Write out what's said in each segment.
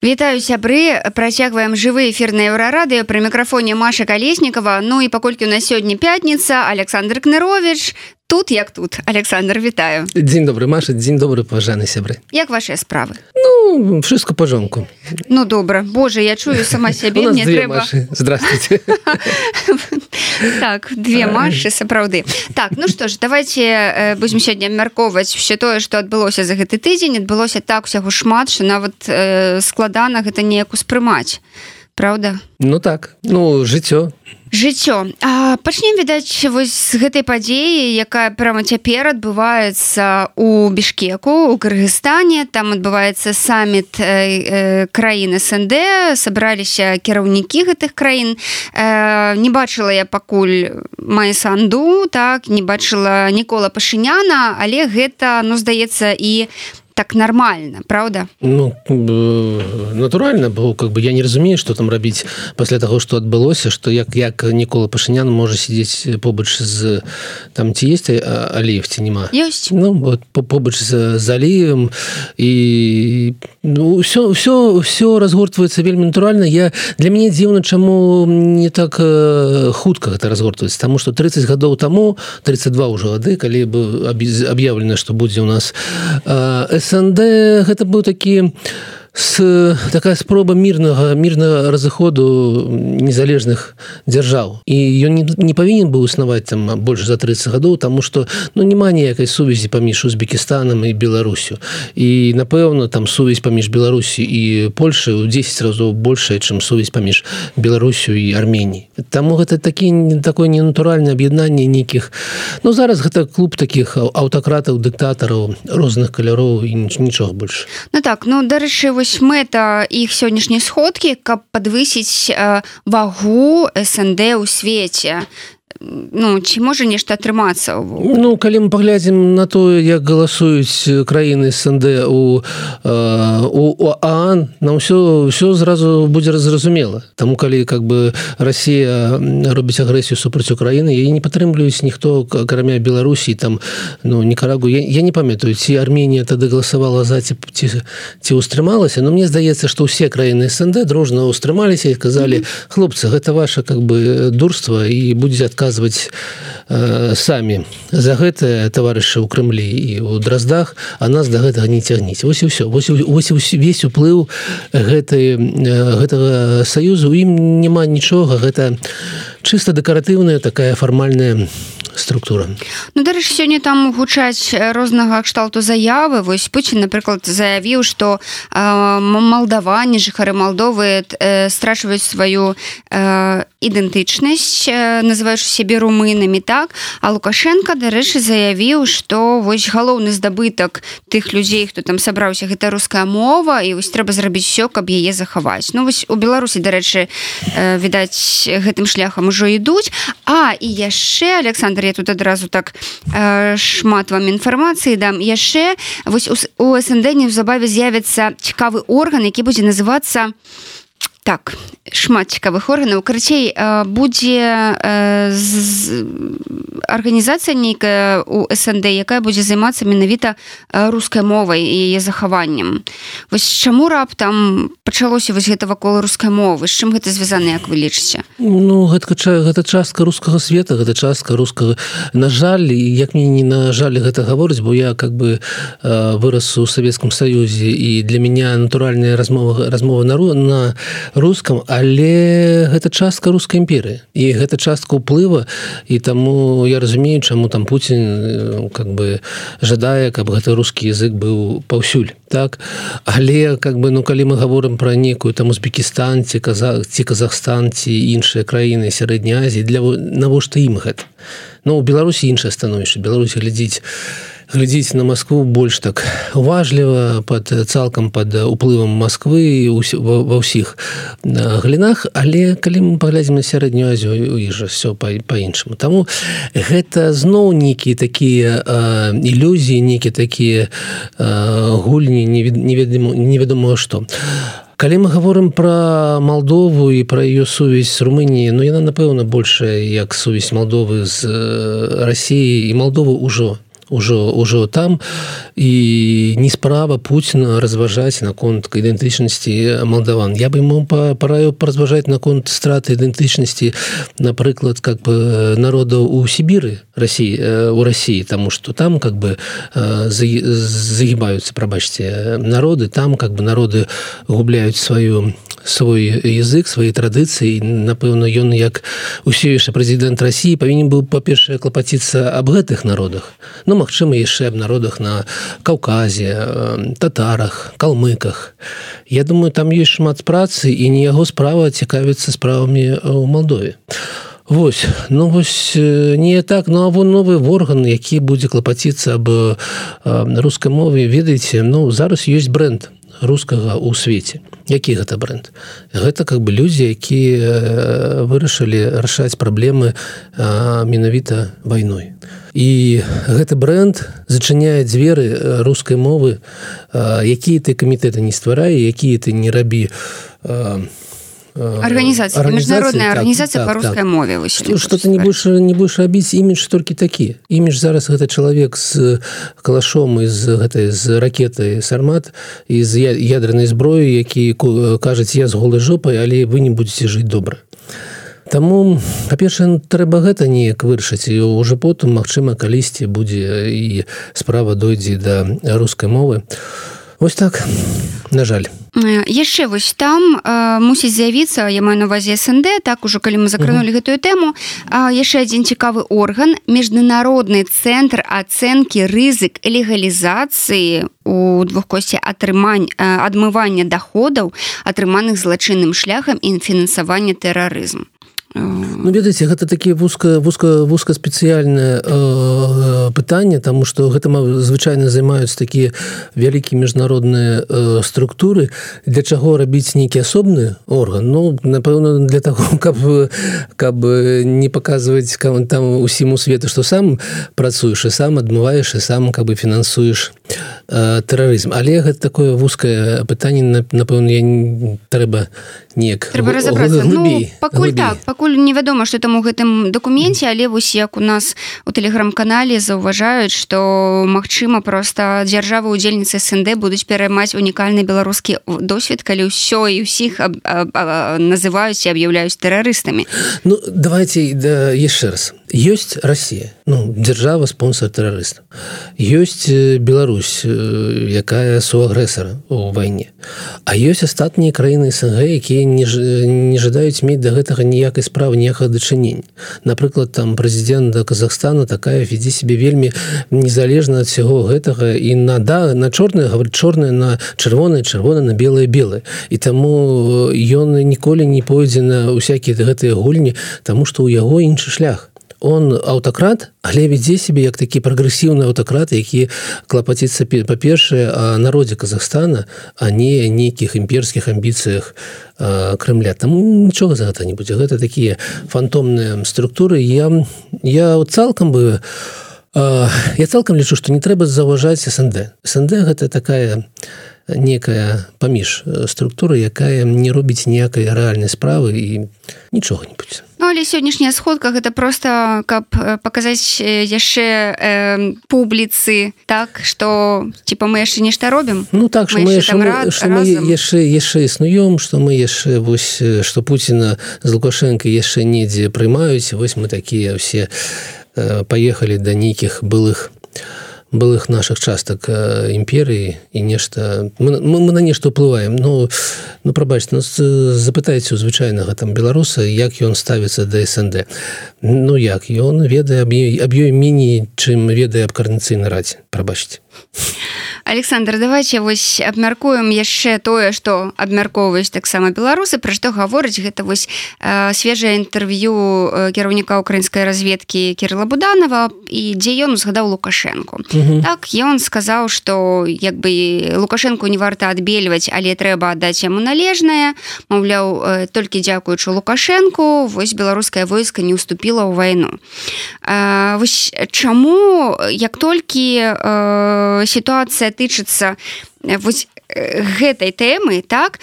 Вітаю сябры працягваем жывы эфірны еўрарадыё. Пры мікрафоне Маша калеснікова Ну і паколькі у нас сёння пятніца Александр кнырович тут як тут. Александр вітаю. Дзень добры Маша дзень добры пажаны сябры як ваши справы Ну wszystko пожонку Ну добра Боже я чую сама сябе мне трэба здравствуйте так две Машы сапраўды. Так ну что ж давайте будем сёння абмяркоўваць все тое что адбылося за гэты тыдзень. Адбылося так усяго шмат що нават складана гэта неяк успрымаць Праўда Ну так. Ну жыццё. Жыццё. Пачнем відаць вось з гэтай падзеі якая прямо цяпер адбываецца у бішкеку у кыргызстане. Там адбываецца саміт э, э, краіны снд сабраліся кіраўнікі гэтых краін. Э, не бачыла я пакуль мае санду так не бачыла нікола пашыняна але гэта ну здаецца і так нормально правда? Ну натуральна бо как бы я не разумею что там рабіць пасля того что адбылося что як як нікола пашынян можа сидзець побач з там ці есть алеевці няма ёсць ну вот побач з залеем і ну все все все разгортваецца вельмі натуральна я для мяне дзіўна чаму не так хутка гэта разгортваецца тому что 30 гадоў таму 32 ўжо гады калі бы аб'яўлена что будзе у нас с СНД гэта быў такі с такая спроба мірнага мірнага разыходу незалежных дзяржаў і ён не, не павінен быў існаваць там больш за 30 гадоў тому что ну няма ніякай сувязі паміж узбекістанам і беларусю і напэўна там сувязь паміж беларусі і польшай у 10 разоў большая чым сувязь паміж беларусю і арменій таму гэта такі такое ненатуральнае аб'яднанне нейкіх ну зараз гэта клуб таких аўтакратаў дыктатараў розных каляроў і нічога больш ну так ну дарэчы вось мэта іх сённяшняй сходкі каб падвысіць э, вагу СНД ў свеце ну ці можа нешта атрымацца Ну калі мы паглядзім на тое як галасуюць краіны СНД у у Аан нам ўсё ўсё зразу будзе зразумела. Таму калі как бы Росія робіць агрэсію супраць Украіны яе не падтрымліваюць ніхто акрамя Беларусій там ну некарагу я, я не памятаю ці Арменія тады галасавала за ці ці, ці ўстрымалася но мне здаецца што ўсе краіны СНД дружна ўстрымаліся і казалі хлопцы гэта ваша как бы дурства і будзе адказ адказваць э, самі за гэтае таварышы ў крымлі і ў драздах а нас до гэтага не цягніць вось і все вось, вось весь уплыў гэтай гэтага саюзу ім няма нічога гэта чыста дэкаратыўная такая фармальная структура. Ну дарэч сёння там гучаць рознага кшталту заявы. Вось Пуін напрыклад заявіў што малдаване жыхары Малдовы э, страчваюць сваю э, ідэнтычнасць э, называеш сябе румынамі так? А лукашенко дарэчы заявіў што вось галоўны здабытак тых людзей хто там сабраўся гэта руская мова і вось трэба зрабіць все каб яе захаваць. Ну вось у беларусі дарэчы э, відаць гэтым шляхам ужо ідуць а і яшчэ Александр я тут адразу так э, шмат вам інфармацыі дам. Яшчэ вось у, у СНД неўзабаве з'явіцца цікавы орган які будзе называцца так шмат цікавых органаў. Карацей будзе арганізацыя нейкая у СНД якая будзе займацца менавіта рускай мовай яе захаваннем. Вось чаму раптам пачалося вось гэта вакол рускай мовы? З чым гэта звязана як вы лічыце? Ну гэта гэта частка рускага света гэта частка рускага. На жаль як мне не на жаль гэта гаворыць бо я как бы вырас у савецкам саюзе і для меня натуральная размова размова на на рускам але гэта частка рускай імперыі. І гэта частка ўплыва і таму я разумею чаму там Путін как бы жадае каб гэты рускі язык быў паўсюль так? Але как бы ну калі мы говорим про некую там узбекістан ці казах ці Казахстан ці іншыя краіны сярэдняй Азіі для навошта ім гэта? Ну у Беларусі іншае становішча. Беларусь глядзіць глядзіць на Москву больш так уважліва под цалкам под уплывам Москвы ва ўсіх галінах але калі мы паглядзім на сярэднюю азію і жа все по-іншаму Таму гэта зноў нейкія такія ілюзіі некі такія гульні неведомо невядома што. А калі мы говорим про Молдову і про ее сувязь с Румыніі Ну яна напэўна большая як сувязь Молдовы з Россией і Молдовы ўжо ужо ўжо там. І не справа Пуціна разважаць наконт ідэнтычнасці малдаван я бы ему параю паразважаць наконт страты ідэнтычнасці напрыклад как бы народаў у Сібіры Росіі у Росіі тому что там как бы загибаюцца прабачце народы там как бы народы губляюць сваю свой язык свае традыцыі напэўна ён як усе яшчэ прэзідэнт Росіі павінен быў па-першае клапаціцца аб гэтых народах. Ну магчыма яшчэ аб народах на каўказе татарах калмыках. Я думаю там ёсць шмат працы і не яго справа цікавіцца справамі ў Малдове. Вось ну вось не так ну або новы орган які будзе клапаціцца аб рускай мове ведаеце ну зараз ёсць бренд рускага ў свеце. Які гэта бренд? Гэта как бы людзі якія вырашылі рашаць праблемы менавіта вайной. І гэты бренд зачыняе дзверы рускай мовы якія ты камітэты не стварае якія ты не рабі у организация международная организация по русской мове что-то не больше не будешь рабіць імідж толькі такі імідж зараз гэта чалавек з калашом из гэтай з ракеты сармат из ядранай зброі які кажуць я з голай жопай але вы не будете жыць добра Таму па-перша трэба гэта неяк вырашыць і уже потым магчыма калісьці будзе і справа дойдзе да рускай мовы. Ось так на жаль яшчэ вось там э, мусіць з'явіцца я маю на увазе СНД так ужо калі мы закранули гэтую тэму яшчэ адзін цікавы орган міжнародны цэнтр ацэнкі рызык легалізацыі у двухкосці атрымань адмывання доходаў атрыманых злачынным шляхам і фінансавання тэрарызм Ну, ведаеце гэта такі вузка вузка вузка спецыяльнае э, пытанне тому что гэта звычайна займаюць такія вялікія міжнародныя э, структуры. Для чаго рабіць нейкі асобны орган? Ну напэўна для того каб каб не паказваць там усім у свету что сам працуеш і сам адмываеш і сам каб бы фінансуеш э, тэрарызм але гэта такое вузкае пытанне напэўна я трэба неяк трэба разобрацца ну, пакуль так пакуль невядома что там у гэтым дакуменце але вось як у нас у тэлеграм-канале заўважаюць что Мачыма просто дзяржавы удзельніцы СНД будуць пераймаць унікальны беларускі досвед калі ўсё і ўсіх называюць і аб'яўляюць тэрарыстамі. Ну давайте да яшчэ раз ёсць Россия ну дзяржава спонсор тэрарыстаў ёсць Беларусь якая суагрэсара у вайне. А ёсць астатнія краіны СНГ якія не, не жадаюць мець да гэтага ніякай справы ніякага дачынень напрыклад там прэзідэнта Казахстана такая вядзе себе вельмі незалежна ад всего гэтага і на да на чорнае говорит чорная на чырвонае чырвона на белое белое і таму ён ніколі не пойдзе на усякія гэтыя гульні тому что у яго іншы шлях он аўтакрат але вядзе себе як такі прагрэсіўны аўтакрат які клапаціцца па-першае народзе Казахстана а не нейкіх імперскіх амбіцыях Крымля там нічога за гэта не будзе гэта такія фантомныя структуры. Я я цалкам бы я цалкам лічу што не трэба заўважаць СНД. СНД гэта такая некая паміж структура якая не робіць ніякай рэальнай справы і нічога не будзе. Ну, але сённяшняя сходка гэта просто каб паказаць яшчэ э, публіцы так что типа мы яшчэ нешта робім? Ну так мы яшчэ яшчэ існуём что мы яшчэ вось что Пуціна з лукашенко яшчэ недзе прымаюць. Вось мы такія все э, поехали да нейкіх былых былых наших частак імперыі і нешта мы, мы, на нешта ўплываем Ну ну прабачце нас запытайце у звычайнага там беларуса як ён ставіцца да СНД Ну як ён ведае аб ёй міні чым ведае аб карнацыйна радзе прабачце Александр давайте вось абмяркуем яшчэ тое что абмяркоўваюць таксама беларусы пра што гаворыць. Гэта вось э, свежае інтэрв'ю кіраўніка украінскай разведкі кирилла буданова і дзе ён узгадаў лукашенко так ён сказаў что як бы лукашенко не варта адбельваць але трэба аддаць яму належнае. Маўляў толькі дзякуючы лукашенко вось беларускае войска не уступіла ў вайну. Э, вось чаму як толькі э, сітуацыя тычыцца вось гэтай тэмы так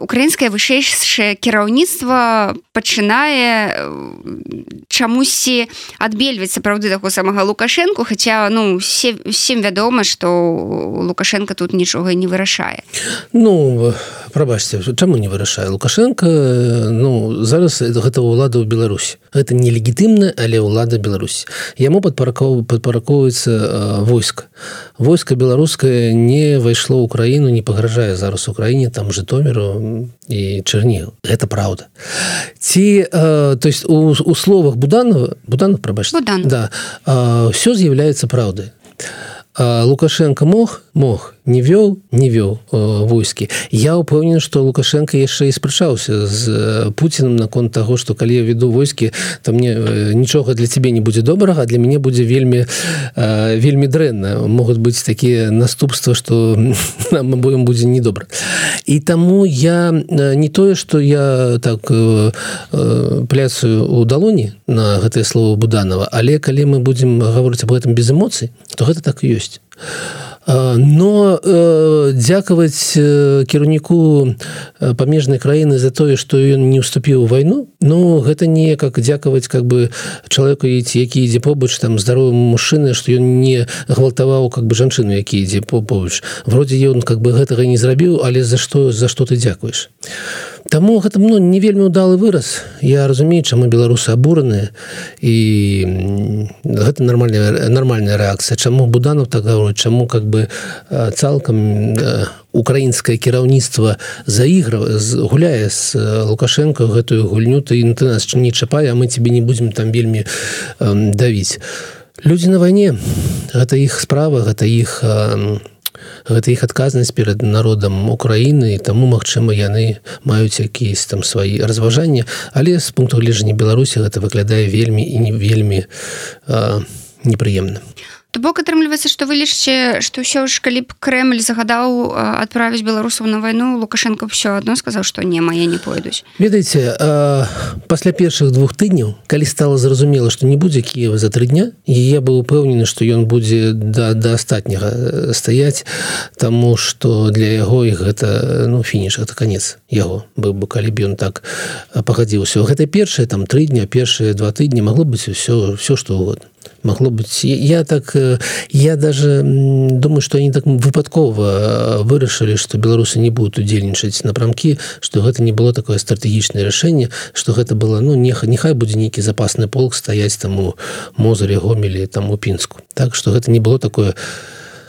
украінскае вышэйшае кіраўніцтва пачынае чамусьці адбельваць сапраўды таго самага лукашэнку хаця ну все всем вядома что лукашенко тут нічога не вырашае. Ну прабачце чаму не вырашае лукашенко? Ну зараз гэта ўлада ў Беларусь. Гэта нелегітымна але ўлада Беларусь. Яму падпаракоў падпаракоўваецца войска войска беларускае не выйшло ўкраіну не пагражае зараз Украіне там жытомеру і чарніл гэта праўда ці э, то есть у, у словах буданова буданов прабач да все з'яўляецца праўдай лукашенко мог? Мог не вёл не вёл э, войскі. Я упэўнен что лукашенко яшчэ і спрачаўся з э, путиным наконт того что калі я веду войскі то мне э, нічога для тебе не будзе добрага для мяне будзе вельмі э, вельмі дрэнна. Могуць быць такія наступства что нам абоім будзе недобра. І таму я э, не тое что я так э, э, пляцаю у далоні на гэтае слово буданова але калі мы будемм гаворыць об этом без эмоцый то гэта так ёсць но э, дзякаваць э, кіраўніку э, памежнай краіны за тое што ён не уступіў вайну Ну гэта не как дзякаваць как бы чалавеку ці які ідзе побач там здаровым мужчыны што ён не гвалтаваў как бы жанчыну які ідзе побач. Вроде ён как бы гэтага не зрабіў але за што за што ты дзякуеш. Таму гэта ну, не вельмі удалы выраз. Я разумею чаму беларусы абураныя. І гэта нормальная нормальная рэакцыя. Чаму буданов так гаворыць? Чаму как бы цалкам украінскае кіраўніцтва заіграва гуляе з лукашенко гэтую гульню ты ты нас не чапае а мы тебе не будзем там вельмі давіць. Людзі на вайне. Гэта іх справа гэта іх не гэта іх адказнасць перад народам Украіны таму магчыма яны маюць якісь там свае разважанні. Але з пункту гледжання Беларусі гэта выглядае вельмі і не вельмі непрыемна То бок атрымліваецца што вы лічце што ўсё ж калі б Крэль загадаў адправіць беларусаў на вайну лукашенко ўсё адно сказаў што не мае не пойдуць. Ведаеце пасля першых двух тыдняў калі стала зразумела што не будзе Киева за тры дня і я быў упэўнены што ён будзе да да астатняга стаяць таму што для яго і гэта ну фініш это конец яго. Быў бы калі б ён так пагадзіўся. Гэта першае там тры дня першыя два тыдні магло быць все все что угодно могло быть. Я так э, я даже думаю что они так выпадкова вырашылі что беларусы не будут удзельнічаць напрамкі что гэта не было такое стратегічное рашэнне что гэта было ну неха нехай будзе нейкі запасны полк стаять таму мозаре гомелі там у пінску так что гэта не было такое.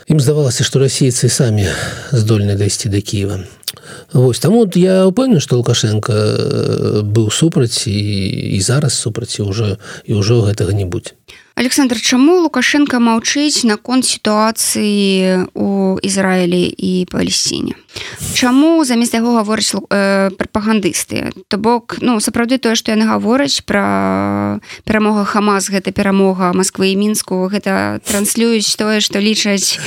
Им здавалася что расейцы самі здольны дайсці до Киева. Вось таму я упэўнен што лукашенко э, быў супраць і, і зараз супраці ўжо і ўжо гэтага не будзе александр чаму лукашенко маўчыць наконт сітуацыі у ізраілі і палесціне Чаму замест яго гавораць э, прапагандысты то бок ну сапраўды тое што яны гавораць пра перамога хамас гэта перамога москвы і мінску гэта транслююць тое што лічаць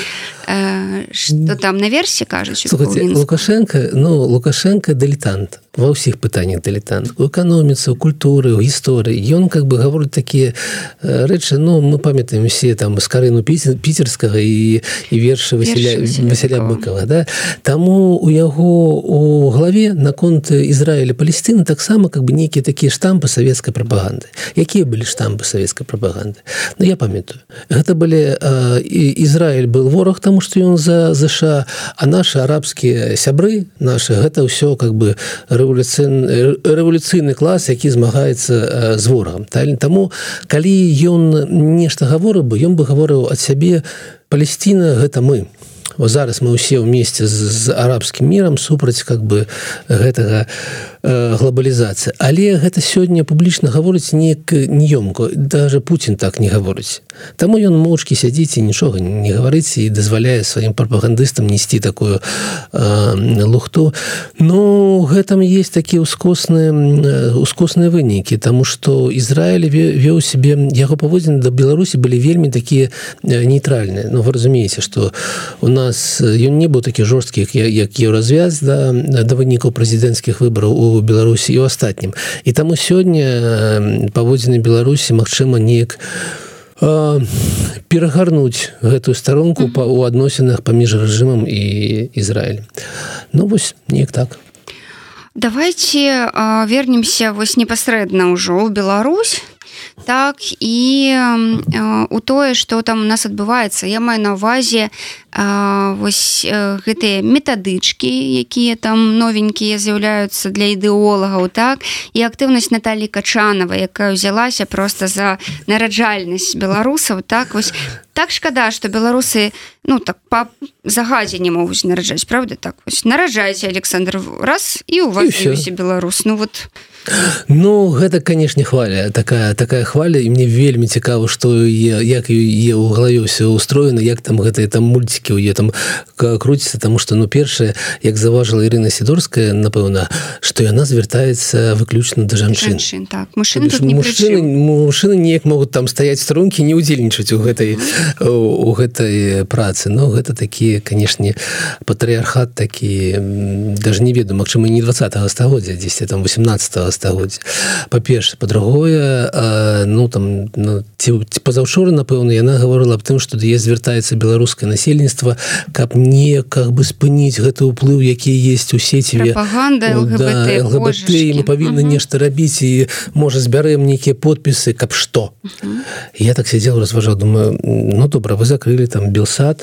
что там на версі кажуць лукашенко ну лукашенко дылетант ва ўсіх пытаннях дылетант у эканоміцы у культуры у гісторыі. Ён как бы гаворыць такія рэчы Ну мы памятаем все там з карыну піцерскага і і вершы Васіля Васіля быкова да? Таму у яго у главе наконт Ізраіля Палесціны таксама как бы нейкія такія штампы савецкай прапаганды якія былі штампы савецкай прапаганды Ну я памятаю. Гэта былі Ізраіль был вораг потому что ён за ЗША а наши арабскія сябры наши гэта ўсё как бы рэволюцыйны рэволюцыйны клас які змагаецца з ворагам таму калі ён нешта гаворы бы ён бы гаворыў ад сябе Палесціна гэта мы зараз мы ўсе ўмесце з, з арабскім мірам супраць как бы гэтага э, глобалізацыя але гэта сёння публічна гаворыць неяк неёмко даже Путін так не гаворыць. Таму ён моўчкі сядзіць і нічога не гаварыць і дазваляе сваім прапагандыстам несці такую э, лухту. Ну гэтым есть такія ускосныя ускосныя вынікі Таму што Ізраіль вёў себе яго паводзіны да Беларусі былі вельмі такія нейтральныя. Ну вы разумееце што у нас ён не быў такі жорсткі як еўразвяз да, да вынікаў прэзідэнцкіх выбараў у Беларусі і ў астатнім і таму сёння паводзіны Беларусі Мачыма неяк у перагарнуць гэтую старонку па у адносінах паміж рэжымам і Ізраіль Ну вось неяк так. Давайте вернемся вось непасрэдна ўжо ў Беларусь так і у тое что там у нас адбываецца я маю на увазе вось гэтыя метадычкі якія там новенькія з'яўляюцца для ідэолагаў так і актыўнасць Наталі качанова якая ўзялася просто за нараджальнасць беларусаў так вось так шкада что беларусы ну так по загадзе не могуць нараджаць правда так? Вось наражаеце Александр раз і у вас беларус. Ну вот. У Ну гэта канешне хваля такая такая хваля і мне вельмі цікава што як е ў галаве ўсё устроена як там гэтыя там мульцікі ў е там круціцца тому что ну першае як заважыла Ірына сідорская напэўна што яна звяртаецца выключна да жанчын. Так, мужчыны мужчыны неяк могуць там стаяць стрункі не удзельнічаць у гэтай у гэтай працы но гэта такія канешне патрыархат такі даже не ведаю Мачыма не 20 стагоддзя 10 там 18 стагоддзя. Па-перша по-другое ну там ну, ці, ці пазаўчора напэўна яна гаварыла аб тым што да есть звяртаецца беларускае насельніцтва каб не как бы спыніць гэты ўплыў які есть у сеціве да, мы павінны нешта рабіць і можа збярэм нейкія подпісы каб што. Я так сядзел разважаў думаю ну добра вы закрылі там белсад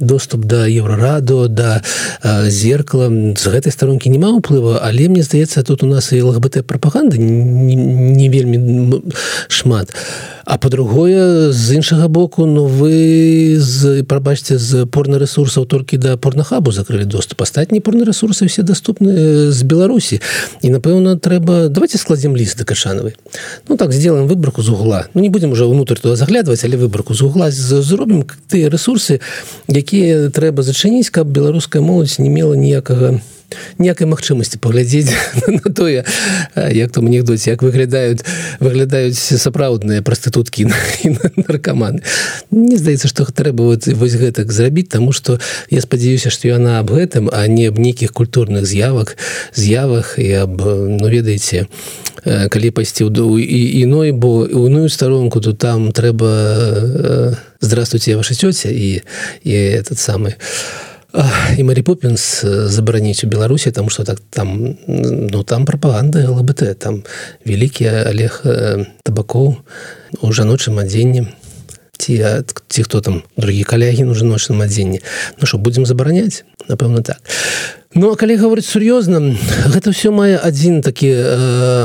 доступ да еўрараду да зеркала. З гэтай старонкі няма ўплыва але мне здаецца тут у нас і лгбт прапаганда не, вельмі шмат. А по-другое з іншага боку ну вы з прабачце з порна ресурсаў толькі да порнахабу закрылі доступ. Астатні порны ресурсы все доступны з беларусі. І напэўна трэба давайте складзем ліст да кашанавай ну так сделаем выборку з угла. Ну не будем уже внутрь туда заглядваць але выборку з угла зробім тыя ресурсы які якія трэба зачыніць каб беларуская моладзь не мела ніякага ніякай магчымасці паглядзець на тое як там анекдоце як выглядаюць выглядаюць сапраўдныя прастытуткі наркаманы. Мне здаецца што трэба вот, вось гэтак зрабіць таму што я спадзяюся што яна аб гэтым а не аб нейкіх культурных з'явах з'явах і аб ну ведаеце калі пайсці ў і іной бо іную старонку то там трэба здравствуйте ваша цёця і і этот самый і Марі Поппінс забараніць у Беларусі там что так там ну там прапаганда ЛБТ там вялікі Олег табакоў у жаночым адзенні ці ці хто там другі калягі у жаночным адзенні Ну що будзем забараняць напэўна так Ну а калі гаворыць сур'ёзна гэта ўсё мае адзін такі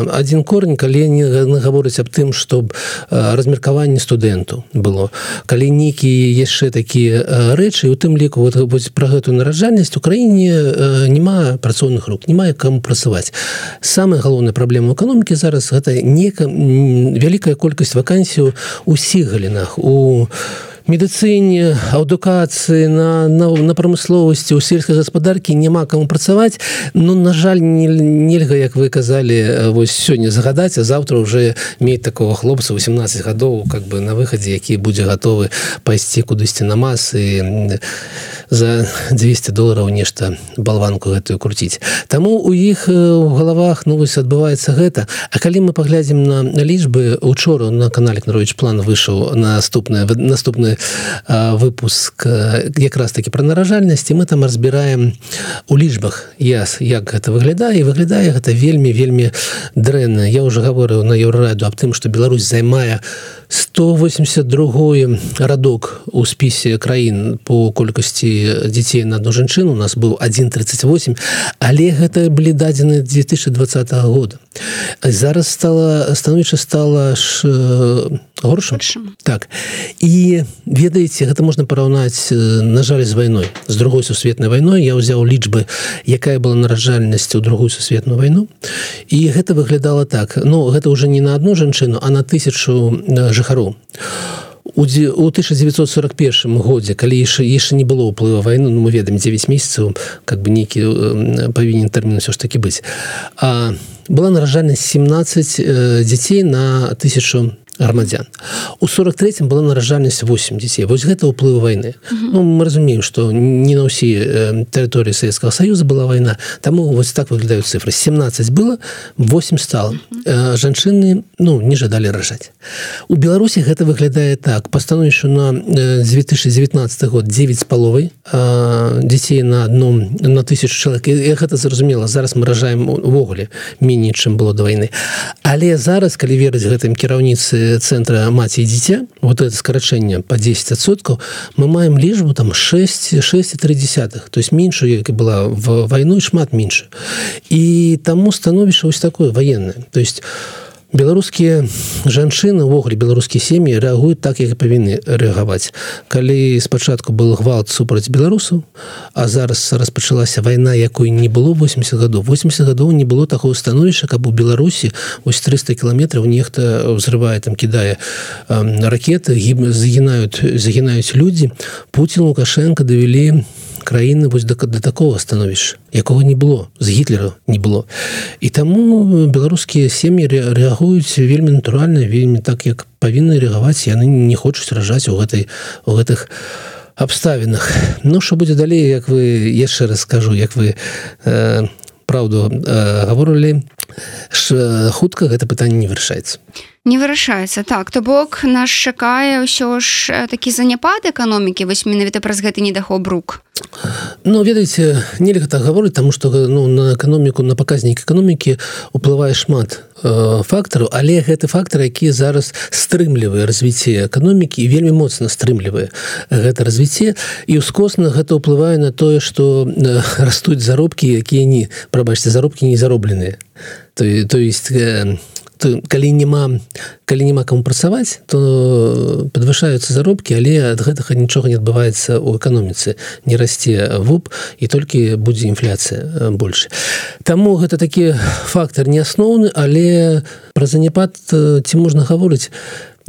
адзін корень калі не гаворыць аб тым чтоб размеркаванне студэнту было. Калі нейкія яшчэ такія рэчы у тым ліку вот, пра гэтую нараджальнасць у краіне няма працоўных рук не мае каму працаваць. Самая галоўная праблема эканомікі зараз гэта нека вялікая колькасць вакансію усіх галінах у медыцыне адукацыі на, на, на прамысловасці у сельскай гаспадаркі няма каму працаваць. Ну на жаль не, нельга як вы казалі вось сёння загадаць а завтра уже мець такого хлопца 18 гадоў как бы на выхадзе які будзе гатовы пайсці кудысьці на масы за 200 долларов нешта балванку гэтую круціць. Таму у іх у галавах ну вось адбываецца гэта. А калі мы паглядзім на лічбы учора на канале Нарович план выйшаў наступная наступная выпуск якраз таки пра наражальнасці мы там разбіраем у лічбах яс як гэта выглядае выглядае гэта вельмі вельмі дрэнна. Я уже гаворыў на еўраду аб тым что Беларусь займае 182 радок у спісе краін по колькасці дзяцей на одну жанчыну у нас быў 138 але гэта былі дадзены 2020 года. Зараз стала становіча стала ж горшым так. І ведаеце гэта можна параўнаць на жаль з вайной з другой сусветнай вайной. Я ўзяў лічбы якая была наражальнасць у другую сусветную вайну. І гэта выглядала так. Ну гэта уже не на одну жанчыну а на тысячу жыхароў. У 1941 годзе калі яшчэ яшчэ не было ўплыва вайну ну, мы ведаем 9 месяцаў как бы нейкі павінен тэрмін все ж таки быць. А была наражальнасць 17 дзяцей на тысячу грамадзян. У 43 была наражальнасць 8 дзяцей. Вось гэта ўплыў войны ну, мы разумеем что не на ўсе тэрыторыі Светского союза была война таму вось так выглядаюць цифры 17 было 8 стало жанчыны ну не жадалі ражаць. У беларусі гэта выглядае так. Пастановішу на 2019 год 9 з паловай дзяцей на одном на тысячу чалавек. Гэта зразумела зараз мы ражаем увогуле меней чым было до войны але зараз калі верыць гэтым кіраўніцы центра маці дзіця вот это скарачэнне по 10соткаў мы маем лічбу там 6 6,3 десятых. То есть меньше як і была в войну шмат меньше. І таму становішча ось такое военное то есть у беларускія жанчыны увогуле беларускія сем'і рэагуюць так як і павінны рэагаваць. Калі спачатку был гвалт супраць беларусаў а зараз распачалася вайна якой не было 80 гадоў. 80 гадоў не было такого становішча каб у беларусі ось 300 кіламетраў нехта взрывае там кідае ракеты гіб загінаюць загінаюць людзі. Путін лукашенко давялі краіны вось да, да такого становішча якого не было з гітлера не было. І таму беларускія сем'і рэагуюць вельмі натуральна вельмі так як павінны рэагаваць яны не хочуць ражаць у гэтай у гэтых абставінах. Ну що будзе далей як вы яшчэ раз скажу як вы э, праўду э, гаворылі хутка гэта пытанне не вырашаецца не вырашаецца так то бок нас чакае ўсё ж такі заняпад эканомікі. Вось менавіта праз гэты недахоп рук Ну ведаеце нельга так гаворыць таму што ну, на эканоміку на паказнік эканомікі уплывае шмат фактараў. Але гэты фактор які зараз стрымлівае развіцце эканомікі вельмі моцна стрымлівае гэта развіцце. І ўскосна гэта ўплывае на тое што растуць заробкі якія не прабачце заробкі не заробленыя. То, то есть то, калі няма калі няма кому працаваць то подвышаюцца заробкі але ад гэтага нічога не адбываецца ў эканоміцы. Не расце вуп і толькі будзе інфляцыя больше Таму гэта такі фактор не асноўны але пра заняпад ці можна гаворыць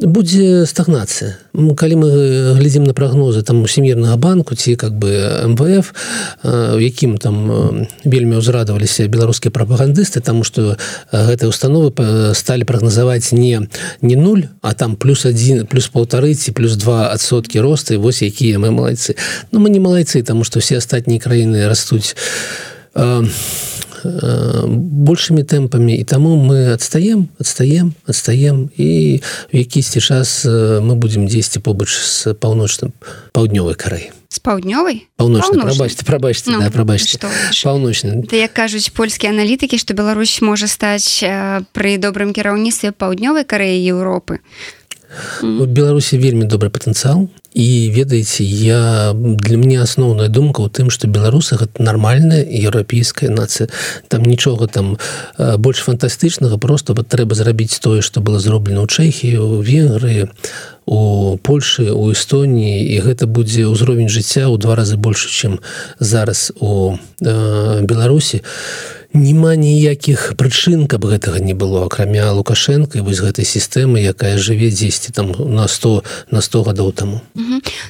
будзе стагнацыя. Калі мы глядзім на прагнозы там усемірнага банку ці как бы МВФ у якім там вельмі ўзрадаваліся беларускія прапагандысты тому что гэтыя установы сталі прагназаваць не не нуль а там плюс один плюс полторы ці плюс два адсоткі росты вось якія мы малайцы. Но ну, мы не малайцы тому что все астатнія краіны растуць а Э, большими темпами. І таму мы адстаем адстаем адстаем і в якісьці час э, мы будем дзесьці побач з паўночным паўднёвай карай з паўднёвай паўночнабачце прабачце ну, да, прабачце паўночны Ты як кажуць польскія аналітыкі што Беларусь можа стаць э, пры добрым кіраўніцтве паўднёвай карэі Еўропы у беларусі вельмі добры патэнцыял і ведаеце я для мяне асноўная думка ў тым што беларусы гэта нармальная еўрапейская нацыя там нічога там больш фантастычнага просто вот трэба зрабіць тое што было зроблена ў чэхі у венгрыі у польльшы у эстоніі і гэта будзе ўзровень жыцця ў два разы больше чым зараз у э, беларусі і няма ніякіх прычын каб гэтага не было акрамя лукашенко і вось гэтай сістэмы якая жыве дзесьці там на 100 на 100 гадоў таму.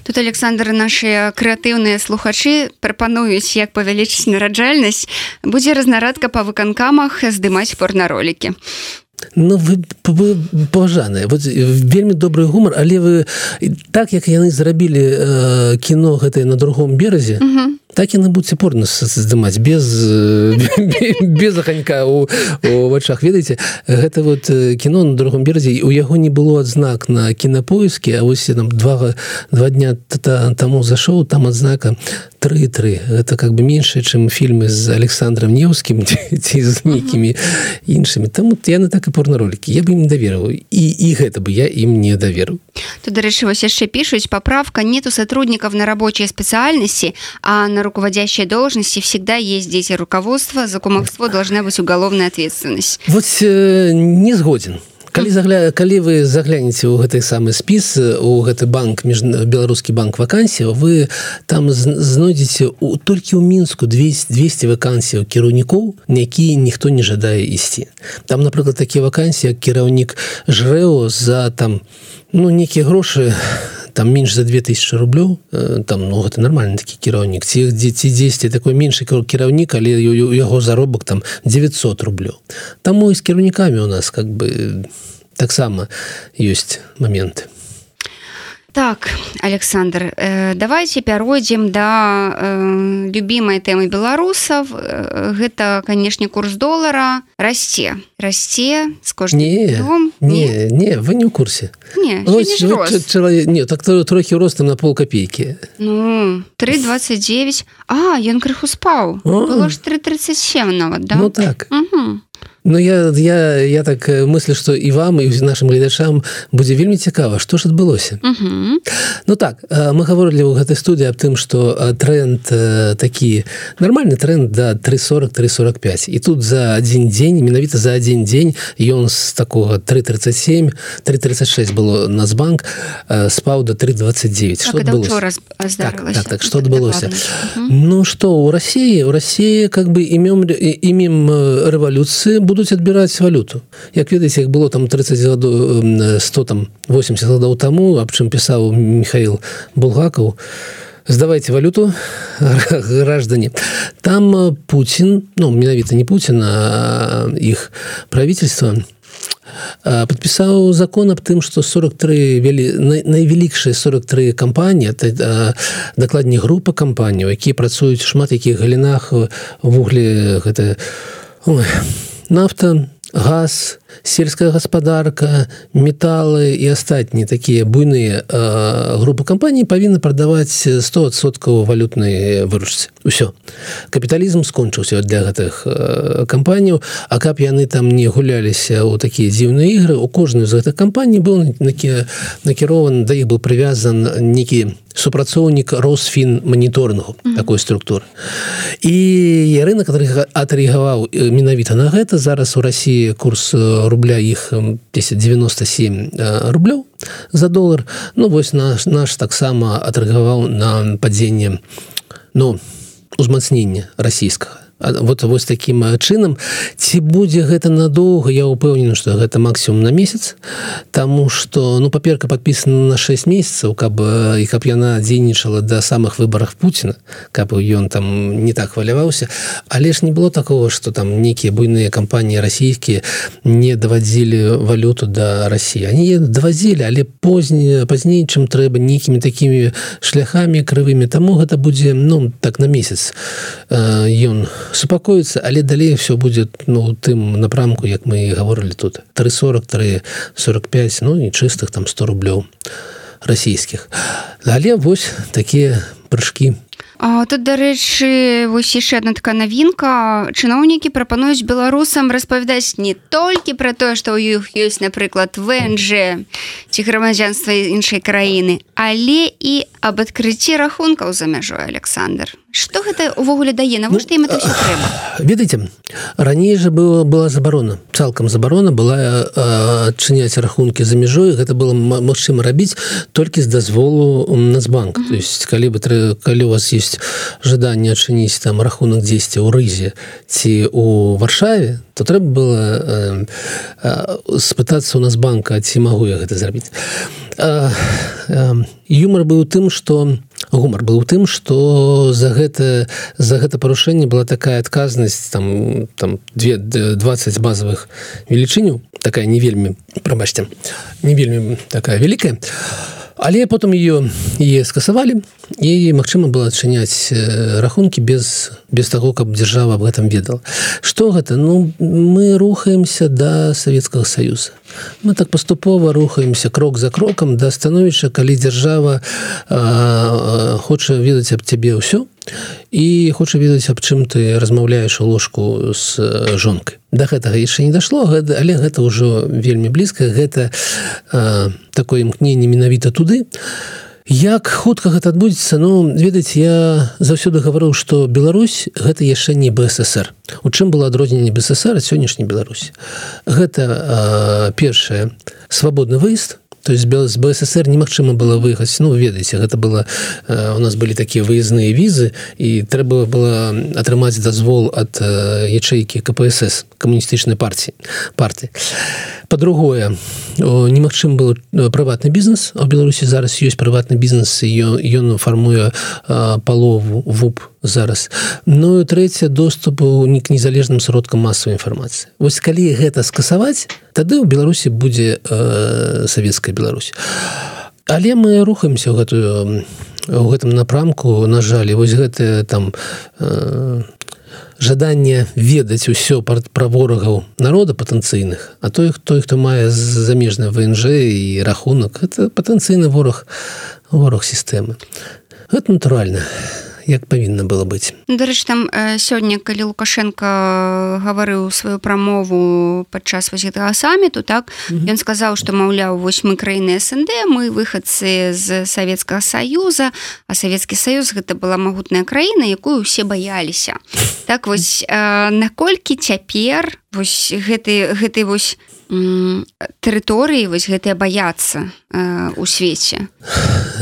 Тут александр наши крэатыўныя слухачы прапануюць як павялічыць нараджальнасць. Будзе разнарадка па выканкамах здымаць порнаролікі. Ну вы, вы паважаныя. Вот вельмі добрый гумар але вы так як яны зрабілі э, кіно гэтае на другом беразе uh -huh так яны будзе порно здымаць без без аханька у, у вачах. Ведаеце гэта вот кіно на другом беразе у яго не было адзнак на кінапоіскі А вось там два два дня таму зашоў там адзнака тры-тры. Это как бы меньше чым фільмы з александром неўскім ці з нейкімі іншымі. Там яны так і порноролікі я бы ім даверваў і і гэта бы я ім не даверу то дарэчы вось яшчэ пишутць поправка нету сотрудников на рабочие спецыяльнасці а на руководящей должности всегда есть дети руководства за кумовство должна быть уголовная ответственность. Вот э, не згоден. Калі загля калі вы заглянете у гэты самы спіс у гэты банк між беларускі банк вакансій вы там знойдзеце у толькі ў мінску 200 200 вакансій кіраўнікоў які ніхто не жадае ісці. Там напрыклад такія вакансіі кіраўнік жрэо за там ну нейкія грошы там менш за 2000 рублёў там ну гэта нормальный такі кіраўнік ці дзеці 10 такой меншы кіраўнік але у яго заробак там 900 рублёў таму і з кіраўнікамі у нас как бы таксама ёсць моменты так александр э, давайте пяройдзем да э, любимой тэмы беларусаў. Э, гэта канешне курс долара. Расце расце с кожным не, не не? вы не ў курсе. Не, чалавек не так трохі ростам на пол копейки ну 329 а ён крыху спаў. 337 нават да? ну так. Угу. Ну я я я так э, мыслю что і вам і нашим гледачам будзе вельмі цікава что ж адбылося. Uh -huh. Ну так э, мы гаворылі ў гэтай студыі аб тым что э, тренд такі нормальный тренд да 340 345 і тут за один дзень менавіта за один дзень ён з такого 337 336 было нацбанк спаў до 329 что так, раз так, так, так что адбылося? Uh -huh. Ну что у России у России как бы імем імем рэвалюцыі будуць адбіраць валюту. Як ведаеце як было там 30 году 100 там 80 годаў таму аб чым пісаў михаил булгакаў сдавайте валюту граждане там Путин ну менавіта не Путина іх правительства подпісаў закон аб тым что 43 вялі найвялікшыя 43 кампаніі дакладней група кампанію якія працуюць шмат якіх галінах вугле гэта Ой, нафта газ сельская гаспадарка металы і астатнія такія буйныя групы кампаній павінны прадаваць 100соткаў валютнай выручцы ўсё капіталізм скончыўся для гэтых кампаніяў А каб яны там не гуляліся ў такія дзіўныя ігры у кожную з гэтых кампаній быў накірован да іх быў прывязан некі супрацоўнік росфін моніторингу mm -hmm. такой структуры. І рынок атрыгаваў менавіта на гэта зараз у Росіі курс рубля іх 1097 рублёў за долар Ну вось наш наш таксама атрыгаваў на падзенне ну узмацнення расійскага вот вось таким чынам ці будзе гэта надоўга? Я упэўнены что гэта максимум на месяц. Тому что ну паперка подписана на 6 месяцаў каб і каб яна дзейнічала до самых выборах Путина каб ён там не так хваляваўся. Але ж не было такого что там нейкія буйныя кампаніі расійскія не давадзілі валюту до да России они давазілі але позні пазней чым трэба нейкімі такими шляхами крывымі. Тому гэта будзе ну так на месяц ён у супакоіцца але далей все будет ну тым напрамку як мы гаворылі тут. 343 45 ну і чыстых там 100 рублёў расійскіх. Але вось такія прыжкі. А, тут дарэчы вось яшчэ одна такая навінка. Чыноўнікі прапануюць беларусам распавядаць не толькі пра тое што ў іх ёсць напрыклад вНж ці грамадзянства іншай краіны але і об адкрыцці рахункаў за мяжой Александр что гэта увогуле дае? Навошта ім это трэба ведаеце раней же было была забарона цалкам забарона была адчыняць рахункі за мяжой гэта было магчыма рабіць толькі з дазволу нацбанк mm -hmm. то есть калі бы трэ, калі у вас есть жаданне адчыніць там рахунак 10 у рызе ці у варшаве то трэба было э, э, спытацца у нас банка ці магу я гэта зрабіць. Э, э, юмор быў тым что гумар был у тым что за гэта за гэта парушэнне была такая адказнасць там там 2 20 базовых велічыню такая не вельмі прабачьте не вельмі такая вялікая але потым ее е скасавалі і магчыма было адчыняць рахункі без без таго каб дзяржава об гэтым ведал что гэта? Ну мы рухаемся до Савецкага союза мы так паступова рухаемся крок за крокам да становішча калі дзяржава хоча ведаць аб цябе ўсё і хоча ведаць аб чым ты размаўляеш у ложку з жонкай да гэтага яшчэ не дашло гэта але гэта ўжо вельмі блізка гэта а, такое імкненне менавіта туды. Як хутка гэта адбудзецца? Ну ведаць я заўсёды гаварыў что Беларусь гэта яшчэ не бСр у чым было адрозненне бСр сённяшняй Беларусь гэта першае свабодны выезд то есть без бСр немагчыма было выехаць ну ведаеце гэта было у нас былі такія выездныя візы і трэба было атрымаць дазвол ад ячэйкі кпсс камуністычнай партии партии по-другое немагчым был прыватны бізнес у беларусі зараз ёсць прыватны бізнес ён фармуе палову вуп зараз. Ну трэцяе доступу не к незалежным сродкам масавай інфармацыі вось калі гэта скасаваць тады ў беларусі будзе э, савецкая Беларусь. Але мы рухаемся ў гэтую у гэтым напрамку на жаль вось гэтыя там э, жаданне ведаць усё пра ворагаў народа патэнцыйных а той той хто мае замежны внж і рахунак это патэнцыйны вораг вораг сістэмы. Это натуральна як павінна было быць. Дарэч там сёння калі лукашенко гаварыў сваю прамову падчас вось гэтага саміту так ён сказаў што маўляў вось мы краіны снд мы выхадцы з савецкага саюза а савецкі саюз гэта была магутная краіна якую усе баяліся. Так вось наколькі цяпер вось гэты гэты вось тэрыторыі вось гэтыя баяцца у свеце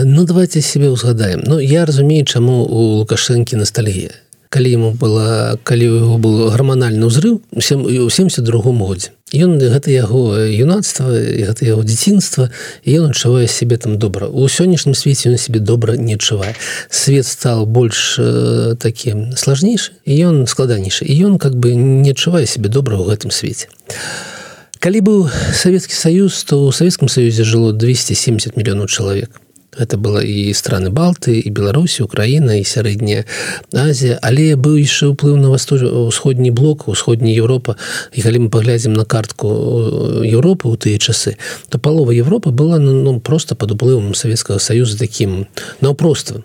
ну давайте себе узгадаем. Ну я разумею чаму у лукашэнкі ностальгія. Калі ему была калі его был гарманальны ўзрыв усім у 72 годзе ён гэта яго юнацтва гэта яго дзяцінства ён адчувае сябе там добра у сённяшнім свеце ён себе добра не адчувае свет стал больш э, такі сложнейшы і ён складанейшы і ён как бы не адчувае себе добра ў гэтым свеце а калі быў савецкі саюз то у савецкім саюзе жыло 270 мільёнаў чалавек это было і страны балты і беларусі украіна і сярэдняя Азія але быў яшчэ ўплыў на восток усходні блок усходняя Европа. І калі мы паглядзім на картку Европы ў тыя часы то палова Европы была ну, ну просто под уплывам Савецкага союза таким наўпростым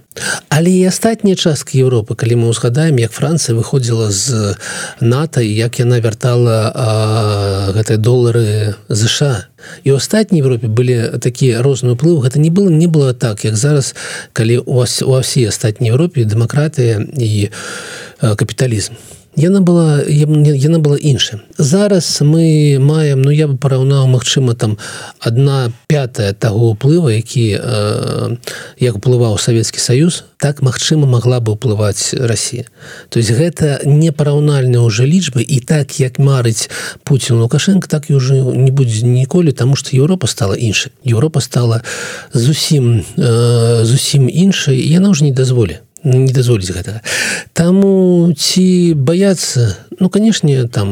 але і астатнія часткі Европы калі мы узгадаем як Францыя выходзіла з нато як яна вяртала гэтыя долары ЗША і ў астатняй Европе былі такія розныя ўплывы гэта не было не было так як зараз калі у вас у ўсе астатняй Европе дэмакратыя і капіталізм яна была яна была іншая зараз мы маем ну я бы параўнаў Мачыма там одна пятая таго ўплыва які э, як уплываў Савецкі Саюз так Мачыма могла бы ўплываць Росія. То есть гэта непараўнальная уже лічбы і так як марыць Путін лукашенко так і уже не будзе ніколі тому что Еўропа стала іншай Еўропа стала зусім э, зусім іншай яна уже не дазволі не дазволіць гэтага таму ці баяцца ну канешне там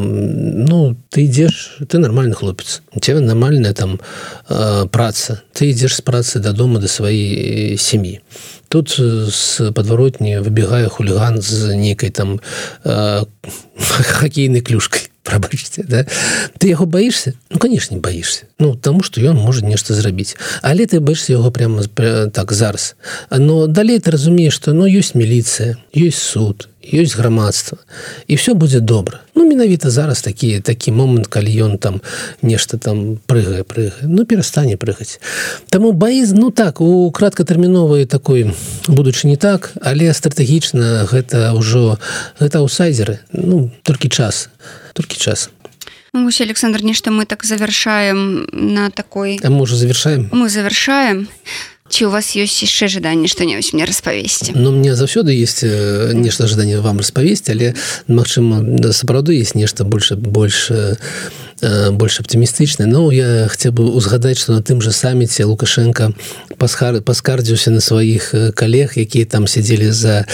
ну ты ідзеш ты нормальны хлопец. У тебя нармальная там э, праца. Ты ідзеш з працы дадому да сваёй сям'і тут з подваротні выбегае хуліган з нейкай там э, хоккейнай клюшкой прабачце да? ты яго баішся ну конечно баішся ну тому что ён может нешта зрабіць але ты баишься яго прямо так зараз? Но далей ты разумееш что ну, ёсць міліцыя ёсць суд ёсць грамадства і все будзе добра ну менавіта зараз такі такі момант калі ён там нешта там прыгае прыгае ну перастане прыгаць Таму баіз ну так у краткатэрміновай такой будучы не так але стратэгічна гэта ўжо гэта аусайдеры ну толькі час толькі час Ну, Александр нешта мы так завершаем на такой а можа завершаем? Мы завершаем. Ці у вас ёсць яшчэ жаданне што-небудзь мне распавесці Ну мне заўсёды есть э, нешта жаданне вам распавесці але Мачыма сапраўды есть нешта больше больше больш аптымістычны Ну я хацеў бы узгадаць что на тым же саміце лукашенко пасхар паскардзіўся на сваіх э, калег якія там сядзелі за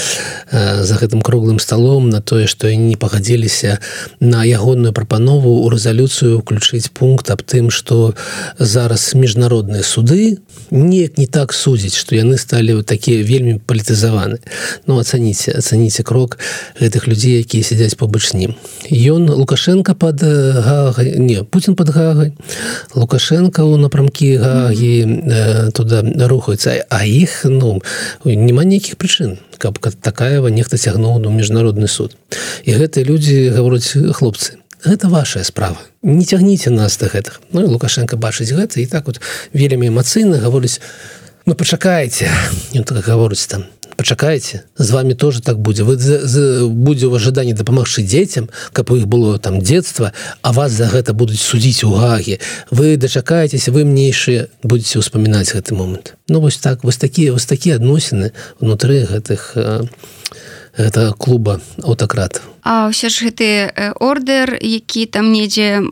э, за гэтым круглым столом на тое что не пагадзіліся на ягодную прапанову у рэзалюцыю включыць пункт аб тым что зараз міжнародныя суды неяк не так судзіць что яны сталі такія вельмі палітызаваны Ну ацаніце ацаніце крок гэтых людзей якія сядзяць побач ним. Ён лукашенко под гагай не Путін под гагай. Лукашенко у напрамкі гагі э, туда рухаецца а іх ну няма нейкіх прычын каб такаева нехта цягнуў ну міжнародны суд. І гэтыя людзі гавораць хлопцы гэта ваша справа. Не цягніце нас да гэтых Ну лукашенко бачыць гэта і так вот вельмі эмацыйна гаворыць ну пачакайце ён так гаворыць там пачакайце з вами тоже так будзе. Вы будзе в ожиданні дапамагчы дзецям каб у іх было там детства а вас за гэта будуць судзіць у гагі вы дачакаецеся вы мнейшыя будете ўспамінаць гэты момант. Ну вось так вось такія вось такія адносіны внутры гэтых гэта клуба аўтакратаў А ўсё ж гэты ордер які там недзе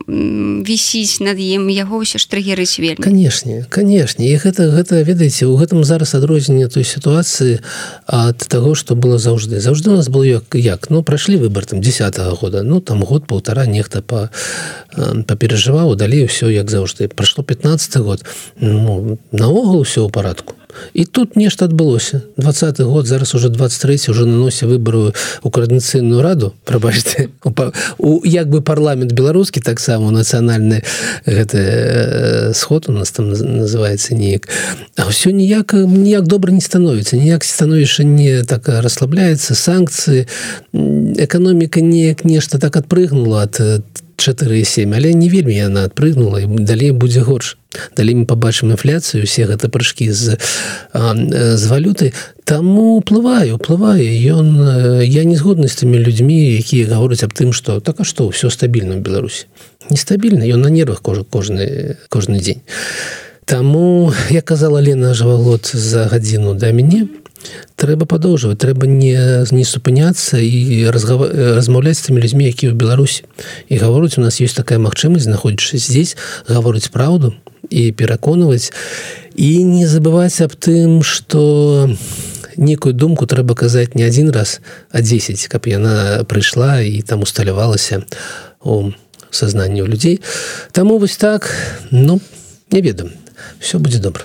вісіць над ім яго ўсё ж трыгерыць вельмі. Канешне канешне. І гэта гэта ведаеце у гэтым зараз адрозненне той сітуацыі ад таго што было заўжды. Заўжды у нас был як як? Ну прайшлі выбор там десят -го года. Ну там год полтора нехта па папережываў далей ўсё як заўжды. Прайшло 15 год. Ну, наогул ўсё ў парадку і тут нешта адбылося. Двадцатый год зараз уже 23 уже наносе выбору у коордынацыйную раду прабачце у як бы парламент беларускі таксама нацыянальны гэты э, сход у нас там называется неяк. А ўсё ніяк ніяк добра не становіцца ніяк становішча не так расслабляецца санкцыі эканоміка неяк нешта так адпрыгнула ад 47 але не вельмі яна адпрыгнула і далей будзе горш. Далей мы побачым інфляцыю усе гэта прыжкі з з валюты. Таму уплываю уплывае. Ён я не згодны з тымі людзьмі якія гавораць аб тым што так а што ўсё стабільна ў беларусі? Нестабільна ён на нервах кожа кожны кожны дзень. Таму я казала Лена жывагод за гадзіну да мяне трэба падоўжваць трэба не не супыняцца і размаўляць з тымі людзьмі які ў беларусі. І гаворыць у нас есть такая магчымасць знаходзячы здесь гаворыць праўду і пераконваць. І не забываць аб тым что некую думку трэба казаць не один раз а 10 каб яна прыйшла і там усталявалася у сознанні у людзей. Таму вось так ну не ведам. Все будзе добра.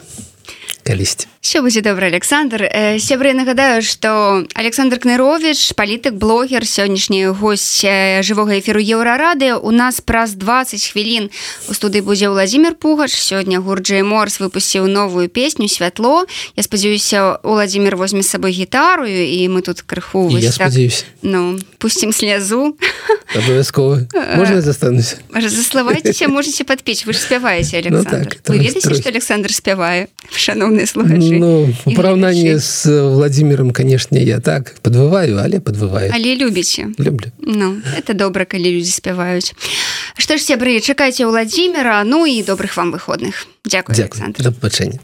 Калісьці все будзе добра Александр. Э, сябры нагадаю что Александр кнырович палітык блогер сённяшні гость э, жывога эфіру еўрарады у нас праз 20 хвілін у студыі будзе владимир пугач. Сёння гурджэй морс выпусціў новую песню святло я спадзяюся владимир возьме сабой гітарую і мы тут крыху так, ну пустим слезу. Абавязкова застанусь? Заславайцеся можете подпіць вы ж спяваеце Александр. ну, так, вы ведаеце что Александр спявае шановны слухач ну у параўнанні з владимиром канешне я так подвываю але подвываю. Але любіце люблю. Ну это добра калі людзі спяваюць што ж сябры чакайце владимира. Ну і добрых вам выходных. Дзякую да пабачэння